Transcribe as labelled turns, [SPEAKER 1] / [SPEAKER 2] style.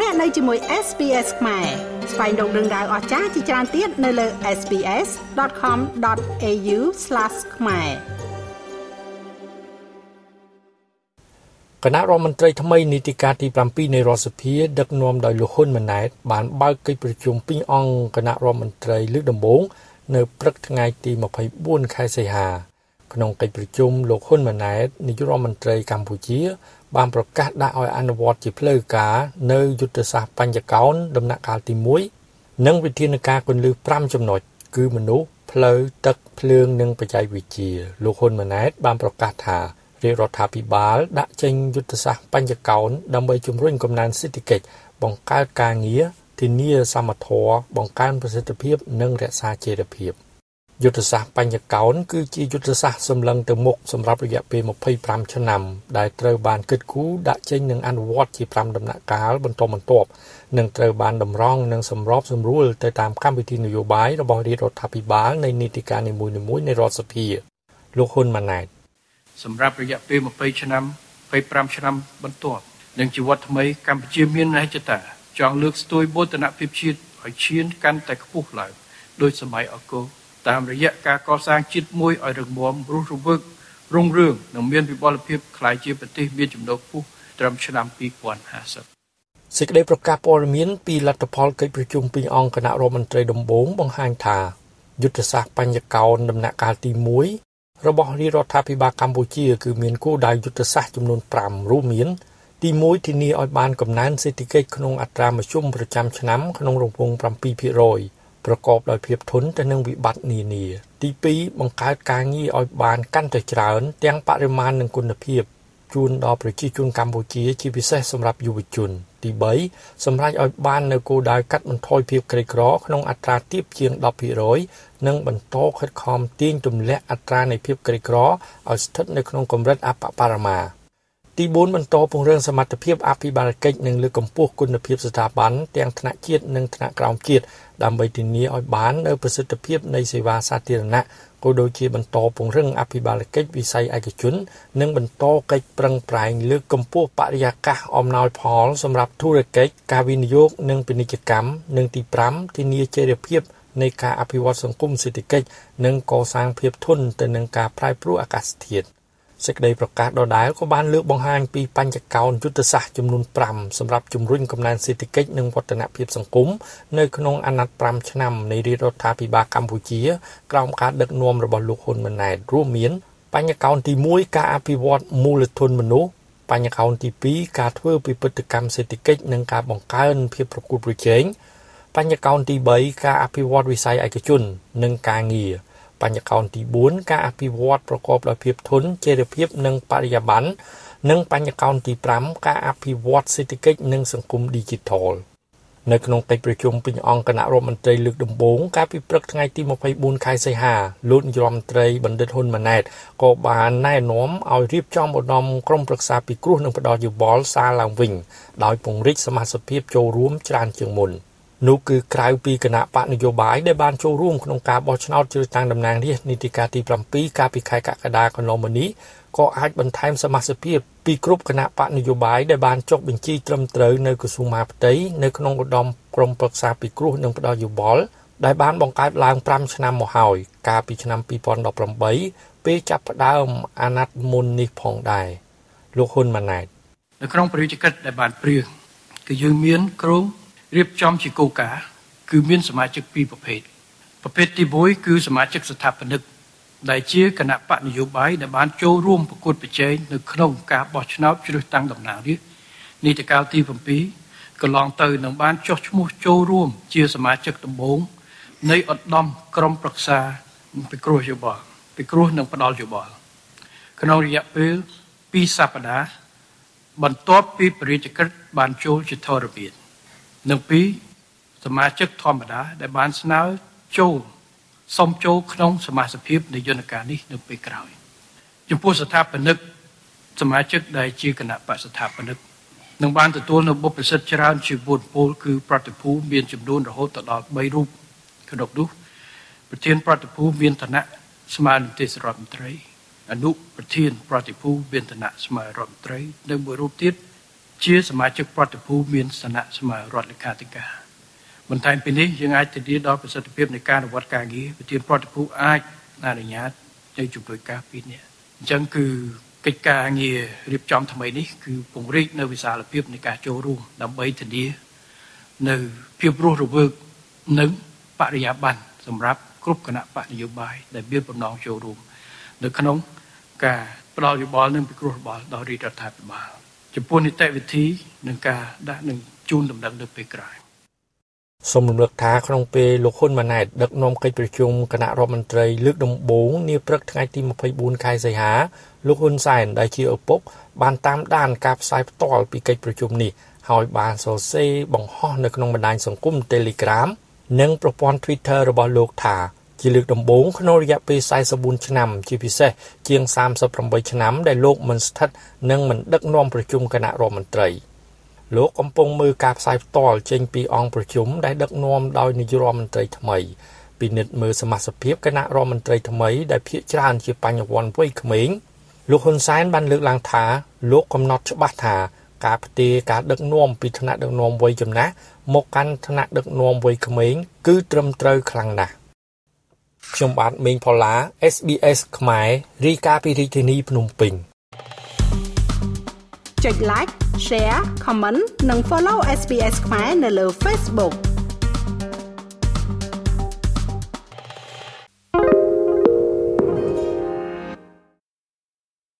[SPEAKER 1] លោកអ្នកនៅជាមួយ SPS ខ្មែរស្វែងរកដឹងដៅអស្ចារ្យជាច្រើនទៀតនៅលើ SPS.com.au/ ខ្មែរ
[SPEAKER 2] គណៈរដ្ឋមន្ត្រីថ្មីនីតិកាលទី7នៃរដ្ឋសភាដឹកនាំដោយលោកហ៊ុនម៉ាណែតបានបើកកិច្ចប្រជុំពីរអង្គគណៈរដ្ឋមន្ត្រីលើកដំបូងនៅព្រឹកថ្ងៃទី24ខែសីហាក្នុងកិច្ចប្រជុំលោកហ៊ុនម៉ាណែតនាយករដ្ឋមន្ត្រីកម្ពុជា បានប្រកាសដាក់ឲ្យអនុវត្តជាផ្លូវការនៅយុទ្ធសាស្ត្របញ្ចកោណដំណាក់កាលទី1និងវិធានការគន្លឹះ5ចំណុចគឺមនុស្សផ្លូវទឹកភ្លើងនិងបច្ចេកវិទ្យាលោកហ៊ុនម៉ាណែតបានប្រកាសថារាជរដ្ឋាភិបាលដាក់ចេញយុទ្ធសាស្ត្របញ្ចកោណដើម្បីជំរុញកំណើនសេដ្ឋកិច្ចបង្កើតការងារធានាសមត្ថភាពបង្កើនប្រសិទ្ធភាព និងរក្សាចីរភាព យុទ្ធសាស្ត្របញ្ញកោណគឺជាយុទ្ធសាស្ត្រសម្លឹងទៅមុខសម្រាប់រយៈពេល25ឆ្នាំដែលត្រូវបានគិតគូរដាក់ចេញនិងអនុវត្តជា5ដំណាក់កាលបន្តបន្ទាប់និងត្រូវបានតម្រង់និងសម្របសម្រួលទៅតាមកម្មវិធីនយោបាយរបស់រាជរដ្ឋាភិបាលនៃនីតិកាលនីមួយៗនៃរដ្ឋសភាលោកហ៊ុនម៉ាណែត
[SPEAKER 3] សម្រាប់រយៈពេល20ឆ្នាំ25ឆ្នាំបន្ទាប់និងជីវិតថ្មីកម្ពុជាមានន័យចតាចង់លើកស្ទួយបូតនភាពជាតិឲ្យឈានកាន់តែខ្ពស់ឡើងដោយសម័យអង្គរ តាមរយៈការកសាងជាតិមួយឲ្យរឹងមាំរស់រវើករុងរឿងនិងមានវិបលភាពក្លាយជាប្រទេសមានចំណូលខ្ពស់ត្រឹមឆ្នាំ2050
[SPEAKER 2] សេចក្តីប្រកាសព័ត៌មានពីលទ្ធផលកិច្ចប្រជុំពីរអង្គគណៈរដ្ឋមន្ត្រីដំបូងបង្ហាញថាយុទ្ធសាស្ត្របញ្ញកោណដំណាក់កាលទី1របស់រាជរដ្ឋាភិបាលកម្ពុជាគឺមានគោលដៅយុទ្ធសាស្ត្រចំនួន5រួមមានទី1ធានាឲ្យបានកំណើនសេដ្ឋកិច្ចក្នុងអត្រាមធ្យមប្រចាំឆ្នាំក្នុងរង្វង់7% ប្រកបដោយភាពធន់ទៅនឹងវិបត្តិនានា ទី2បង្កើតការងារឲ្យបានកាន់តែច្រើន ទាំងបរិមាណនិងគុណភាពជូនដល់ប្រជាជនកម្ពុជាជាពិសេសសម្រាប់យុវជន ទី3សម្រាប់ឲ្យបាននៅគោលដៅកាត់បន្ថយភាពក្រីក្រក្នុងអត្រាទាបជាង10%និងបន្តខិតខំទាញទម្លាក់អត្រានៃភាពក្រីក្រឲ្យស្ថិតនៅក្នុងកម្រិតអបបរមា ទី4បន្តពង្រឹងសមត្ថភាពអភិបាលកិច្ចនិងលើកកម្ពស់គុណភាពស្ថាប័នទាំងថ្នាក់ជាតិនិងថ្នាក់ក្រោមជាតិដើម្បីធានាឲ្យបាននូវប្រសិទ្ធភាពនៃសេវាសាធារណៈក៏ដូចជាបន្តពង្រឹងអភិបាលកិច្ចវិស័យឯកជន និងបន្តកិច្ចប្រឹងប្រែងលើកកម្ពស់បរិយាកាសអំណោយផលសម្រាប់ធុរកិច្ចការវិនិយោគនិងពាណិជ្ជកម្មនិងទី5ធានាចីរភាពនៃការអភិវឌ្ឍសង្គមសេដ្ឋកិច្ចនិងកសាងភាពធន់ទៅនឹងការប្រែប្រួលអាកាសធាតុ សេចក្តីប្រកាសដដែលក៏បានលើកបង្ហាញពីបញ្ចកោណយុទ្ធសាស្ត្រចំនួន5សម្រាប់ជំរុញកំណើនសេដ្ឋកិច្ចនិងវឌ្ឍនភាពសង្គមនៅក្នុងអាណត្តិ5ឆ្នាំនៃរាជរដ្ឋាភិបាលកម្ពុជា ក្រោមការដឹកនាំរបស់លោកហ៊ុនម៉ាណែតរួមមាន បញ្ញកោណទី1ការអភិវឌ្ឍមូលធនមនុស្សបញ្ញកោណទី2ការធ្វើពិពិធកម្មសេដ្ឋកិច្ចនិងការបង្កើនភាពប្រកួតប្រជែងបញ្ញកោណទី3ការអភិវឌ្ឍវិស័យឯកជន និងការងារ បញ្ញកោណទី4ការអភិវឌ្ឍប្រកបដោយភាពធន់ចីរភាពនិងបរិយាបន្ននិងបញ្ញកោណទី5ការអភិវឌ្ឍសេដ្ឋកិច្ចនិងសង្គម Digital នៅក្នុងកិច្ចប្រជុំពេញអង្គគណៈរដ្ឋមន្ត្រីលើកដំបូងកាលពីព្រឹកថ្ងៃទី24ខែសីហាលោកនាយរដ្ឋមន្ត្រីបណ្ឌិតហ៊ុនម៉ាណែតក៏បានណែនាំឲ្យរៀបចំឧត្តមក្រុមប្រឹក្សាពិគ្រោះនិងផ្ដល់យោបល់សារឡើងវិញដោយពង្រីកសមាជិកភាពចូលរួមច្រើនជាងមុន។ នោះគឺក្រៅពីគណៈបកនយោបាយដែលបានចូលរួមក្នុងការបោះឆ្នោតជ្រើសតាំងតំណាងរាស្ត្រនីតិកាលទី7កាលពីខែកក្កដាកន្លងមកនេះក៏អាចបន្ថែមសមាជិកភាពពីគ្រប់គណៈបកនយោបាយដែលបានចុះបញ្ជីត្រឹមត្រូវនៅក្រសួងមហាផ្ទៃនៅក្នុងឧត្តមក្រុមប្រឹក្សាពិគ្រោះនិងផ្ដល់យោបល់ដែលបានបង្កើតឡើង5ឆ្នាំមកហើយកាលពីឆ្នាំ2018ពេលចាប់ផ្ដើមអាណត្តិមុននេះផងដែរលោកហ៊ុនម៉ាណែត
[SPEAKER 3] នៅក្នុងប្រតិកិច្ចដែលបានព្រៀងគឺយើងមានក្រុម រៀបចំជាគោលការណ៍គឺមានសមាជិកពីរប្រភេទប្រភេទទី1គឺសមាជិកស្ថាបនិកដែលជាគណៈបកនយោបាយដែលបានចូលរួមប្រកួតប្រជែងនៅក្នុងការបោះឆ្នោតជ្រើសតាំងតំណាងរាស្ត្រនីតិកាលទី7កន្លងទៅនឹងបានចុះឈ្មោះចូលរួមជាសមាជិកដំបូងនៃឧត្តមក្រុមប្រឹក្សាពិគ្រោះយោបល់ពិគ្រោះនិងផ្ដល់យោបល់ក្នុងរយៈពេល2សប្តាហ៍បន្ទាប់ពីបរិយាកាសបានចូលជាធរមាន និងពីរសមាជិកធម្មតា ដែលបានស្នើចូលសុំចូលក្នុងសមាជិកភាពនៃយន្តការនេះនៅពេលក្រោយចំពោះស្ថាបនិកសមាជិកដែលជាគណៈបកស្ថាបនិកនឹងបានទទួលនៅបុព្វប្រសិទ្ធច្រើនជាវូនពលគឺប្រតិភូមានចំនួនរហូតដល់3រូបក្នុងនោះប្រធានប្រតិភូមានឋានៈស្មើនឹងទេសរដ្ឋមន្ត្រីអនុប្រធានប្រតិភូមានឋានៈស្មើរដ្ឋមន្ត្រីនិងមួយរូបទៀត ជាសមាជិកប្រតិភូមានឋានៈស្មើរដ្ឋលេខាធិការបន្ថែមពីនេះយើងអាចធានាដល់ប្រសិទ្ធភាពនៃការអនុវត្តការងារប្រធានប្រតិភូអាចអនុញ្ញាតទៅជំនួយការពីរនាក់អញ្ចឹងគឺកិច្ចការងាររៀបចំថ្មីនេះគឺពង្រីកនៅវិសាលភាពនៃការចូលរួមដើម្បីធានានៅភាពរស់រវើកនិងបរិយាបន្នសម្រាប់គ្រប់គណៈបកនយោបាយដែលមានបំណងចូលរួមនៅក្នុងការផ្ដល់យោបល់និងពិគ្រោះយោបល់ដល់រាជរដ្ឋាភិបាល ចំពោះនីតិវិធីនិងការដាក់នឹងជូនដំណឹងនៅពេលក្រោយ
[SPEAKER 2] សូមរំលឹកថាក្នុងពេលលោកហ៊ុនម៉ាណែតដឹកនាំកិច្ចប្រជុំគណៈរដ្ឋមន្ត្រីលើកដំបូងនាព្រឹកថ្ងៃទី24ខែសីហាលោកហ៊ុនសែនដែលជាឪពុក បានតាមដានការផ្សាយផ្ទាល់ពីកិច្ចប្រជុំនេះហើយបានសរសេរបង្ហោះនៅក្នុងបណ្ដាញសង្គម Telegram និងប្រព័ន្ធ Twitter របស់លោកថា ជាលើកដំបូងក្នុងរយៈពេល44ឆ្នាំជាពិសេសជាង38ឆ្នាំដែលលោកមិនស្ថិតនិងមិនដឹកនាំប្រជុំគណៈរដ្ឋមន្ត្រីលោកកំពុងមើលការផ្សាយផ្ទាល់ចេញពីអង្គប្រជុំដែលដឹកនាំដោយនាយករដ្ឋមន្ត្រីថ្មីពិនិត្យមើលសមាជិកគណៈរដ្ឋមន្ត្រីថ្មីដែលភាគច្រើនជាបញ្ញវន្តវ័យក្មេងលោកហ៊ុនសែនបានលើកឡើងថាលោកកំណត់ច្បាស់ថាការផ្ទេរការដឹកនាំពីថ្នាក់ដឹកនាំវ័យចំណាស់មកកាន់ថ្នាក់ដឹកនាំវ័យក្មេងគឺត្រឹមត្រូវខ្លាំងណាស់ ខ្ញុំបាទមេងផល្លា SBS ខ្មែររីកាពីរាជធានីភ្នំពេញ
[SPEAKER 1] ចុច like share comment និង follow SBS ខ្មែរនៅលើ Facebook